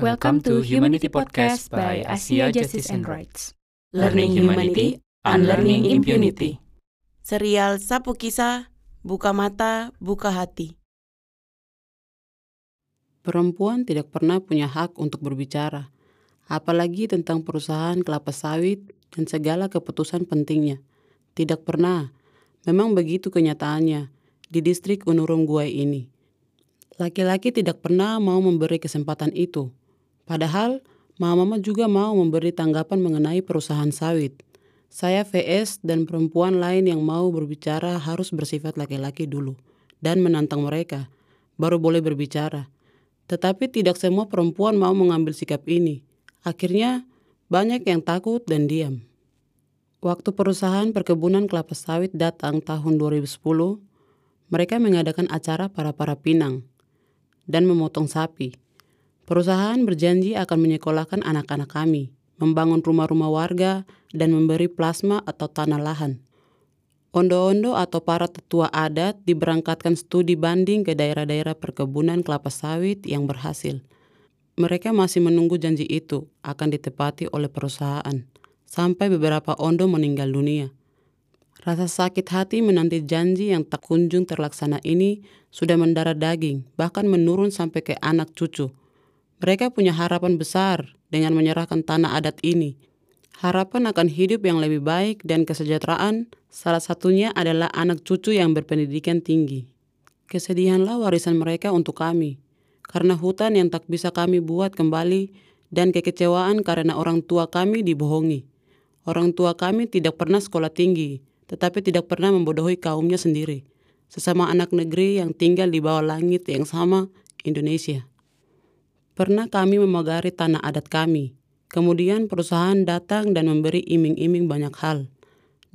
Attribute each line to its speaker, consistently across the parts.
Speaker 1: Welcome to Humanity Podcast by Asia Justice and Rights. Learning Humanity, Unlearning Impunity.
Speaker 2: Serial Sapu Kisah, Buka Mata, Buka Hati.
Speaker 3: Perempuan tidak pernah punya hak untuk berbicara, apalagi tentang perusahaan kelapa sawit dan segala keputusan pentingnya. Tidak pernah. Memang begitu kenyataannya di distrik Unurum Guai ini. Laki-laki tidak pernah mau memberi kesempatan itu Padahal mama juga mau memberi tanggapan mengenai perusahaan sawit. Saya VS dan perempuan lain yang mau berbicara harus bersifat laki-laki dulu dan menantang mereka, baru boleh berbicara. Tetapi tidak semua perempuan mau mengambil sikap ini. Akhirnya banyak yang takut dan diam. Waktu perusahaan perkebunan kelapa sawit datang tahun 2010, mereka mengadakan acara para-para pinang dan memotong sapi. Perusahaan berjanji akan menyekolahkan anak-anak kami, membangun rumah-rumah warga, dan memberi plasma atau tanah lahan. Ondo-ondo atau para tetua adat diberangkatkan studi banding ke daerah-daerah perkebunan kelapa sawit yang berhasil. Mereka masih menunggu janji itu akan ditepati oleh perusahaan, sampai beberapa ondo meninggal dunia. Rasa sakit hati menanti janji yang tak kunjung terlaksana ini sudah mendarah daging, bahkan menurun sampai ke anak cucu mereka punya harapan besar dengan menyerahkan tanah adat ini. Harapan akan hidup yang lebih baik dan kesejahteraan, salah satunya adalah anak cucu yang berpendidikan tinggi. Kesedihanlah warisan mereka untuk kami, karena hutan yang tak bisa kami buat kembali dan kekecewaan karena orang tua kami dibohongi. Orang tua kami tidak pernah sekolah tinggi, tetapi tidak pernah membodohi kaumnya sendiri. Sesama anak negeri yang tinggal di bawah langit yang sama, Indonesia. Pernah kami memagari tanah adat kami. Kemudian perusahaan datang dan memberi iming-iming banyak hal.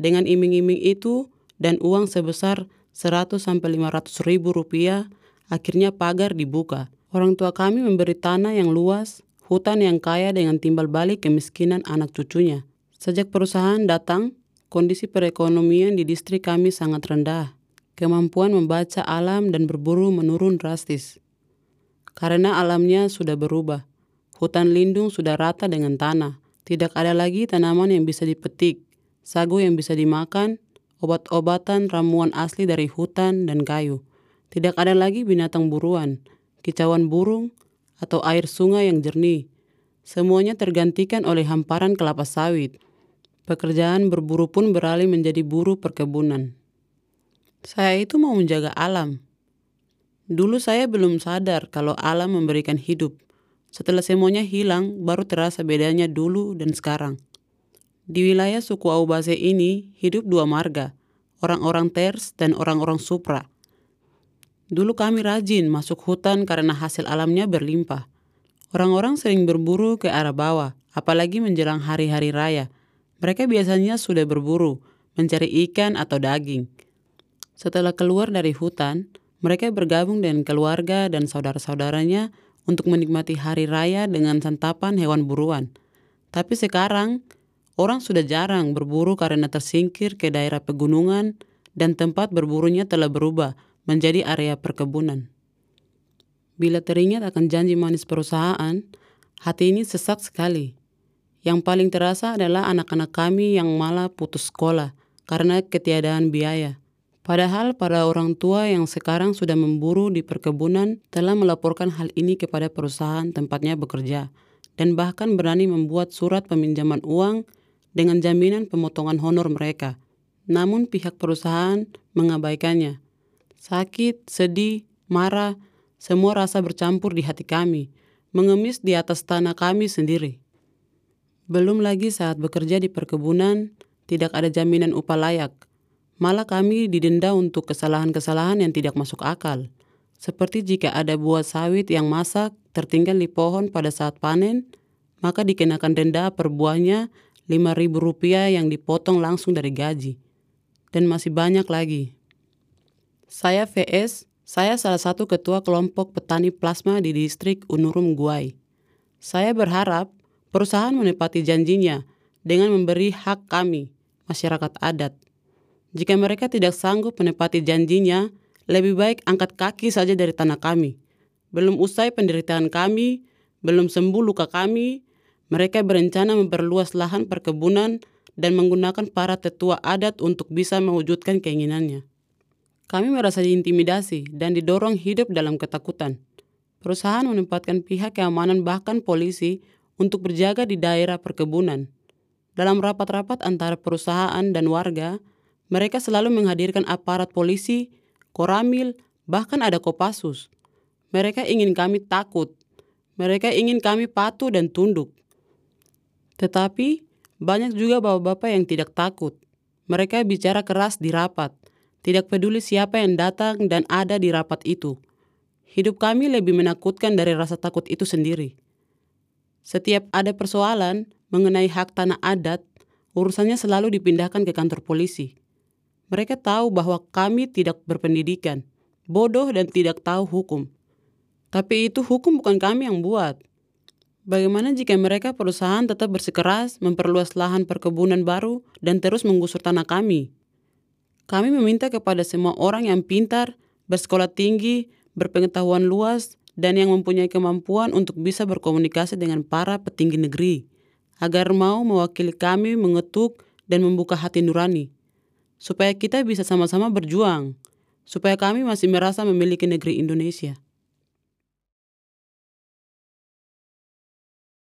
Speaker 3: Dengan iming-iming itu dan uang sebesar 100 sampai 500 ribu rupiah, akhirnya pagar dibuka. Orang tua kami memberi tanah yang luas, hutan yang kaya dengan timbal balik kemiskinan anak cucunya. Sejak perusahaan datang, kondisi perekonomian di distrik kami sangat rendah. Kemampuan membaca alam dan berburu menurun drastis karena alamnya sudah berubah. Hutan lindung sudah rata dengan tanah. Tidak ada lagi tanaman yang bisa dipetik, sagu yang bisa dimakan, obat-obatan ramuan asli dari hutan dan kayu. Tidak ada lagi binatang buruan, kicauan burung, atau air sungai yang jernih. Semuanya tergantikan oleh hamparan kelapa sawit. Pekerjaan berburu pun beralih menjadi buru perkebunan. Saya itu mau menjaga alam, Dulu saya belum sadar kalau alam memberikan hidup. Setelah semuanya hilang, baru terasa bedanya dulu dan sekarang. Di wilayah suku Aubase ini hidup dua marga, orang-orang Ters dan orang-orang Supra. Dulu kami rajin masuk hutan karena hasil alamnya berlimpah. Orang-orang sering berburu ke arah bawah, apalagi menjelang hari-hari raya. Mereka biasanya sudah berburu, mencari ikan atau daging. Setelah keluar dari hutan, mereka bergabung dengan keluarga dan saudara-saudaranya untuk menikmati hari raya dengan santapan hewan buruan. Tapi sekarang, orang sudah jarang berburu karena tersingkir ke daerah pegunungan dan tempat berburunya telah berubah menjadi area perkebunan. Bila teringat akan janji manis perusahaan, hati ini sesak sekali. Yang paling terasa adalah anak-anak kami yang malah putus sekolah karena ketiadaan biaya. Padahal para orang tua yang sekarang sudah memburu di perkebunan telah melaporkan hal ini kepada perusahaan tempatnya bekerja dan bahkan berani membuat surat peminjaman uang dengan jaminan pemotongan honor mereka. Namun pihak perusahaan mengabaikannya. Sakit, sedih, marah, semua rasa bercampur di hati kami, mengemis di atas tanah kami sendiri. Belum lagi saat bekerja di perkebunan, tidak ada jaminan upah layak Malah kami didenda untuk kesalahan-kesalahan yang tidak masuk akal. Seperti jika ada buah sawit yang masak tertinggal di pohon pada saat panen, maka dikenakan denda per buahnya Rp5.000 yang dipotong langsung dari gaji. Dan masih banyak lagi. Saya VS, saya salah satu ketua kelompok petani plasma di distrik Unurum Guai. Saya berharap perusahaan menepati janjinya dengan memberi hak kami, masyarakat adat, jika mereka tidak sanggup menepati janjinya, lebih baik angkat kaki saja dari tanah kami. Belum usai penderitaan kami, belum sembuh luka kami, mereka berencana memperluas lahan perkebunan dan menggunakan para tetua adat untuk bisa mewujudkan keinginannya. Kami merasa diintimidasi dan didorong hidup dalam ketakutan. Perusahaan menempatkan pihak keamanan bahkan polisi untuk berjaga di daerah perkebunan. Dalam rapat-rapat antara perusahaan dan warga, mereka selalu menghadirkan aparat polisi, koramil, bahkan ada kopassus. Mereka ingin kami takut. Mereka ingin kami patuh dan tunduk. Tetapi banyak juga bapak-bapak yang tidak takut. Mereka bicara keras di rapat tidak peduli siapa yang datang dan ada di rapat itu. Hidup kami lebih menakutkan dari rasa takut itu sendiri. Setiap ada persoalan mengenai hak tanah adat, urusannya selalu dipindahkan ke kantor polisi. Mereka tahu bahwa kami tidak berpendidikan, bodoh dan tidak tahu hukum. Tapi itu hukum bukan kami yang buat. Bagaimana jika mereka perusahaan tetap bersikeras memperluas lahan perkebunan baru dan terus menggusur tanah kami? Kami meminta kepada semua orang yang pintar, bersekolah tinggi, berpengetahuan luas, dan yang mempunyai kemampuan untuk bisa berkomunikasi dengan para petinggi negeri, agar mau mewakili kami mengetuk dan membuka hati nurani, supaya kita bisa sama-sama berjuang, supaya kami masih merasa memiliki negeri Indonesia.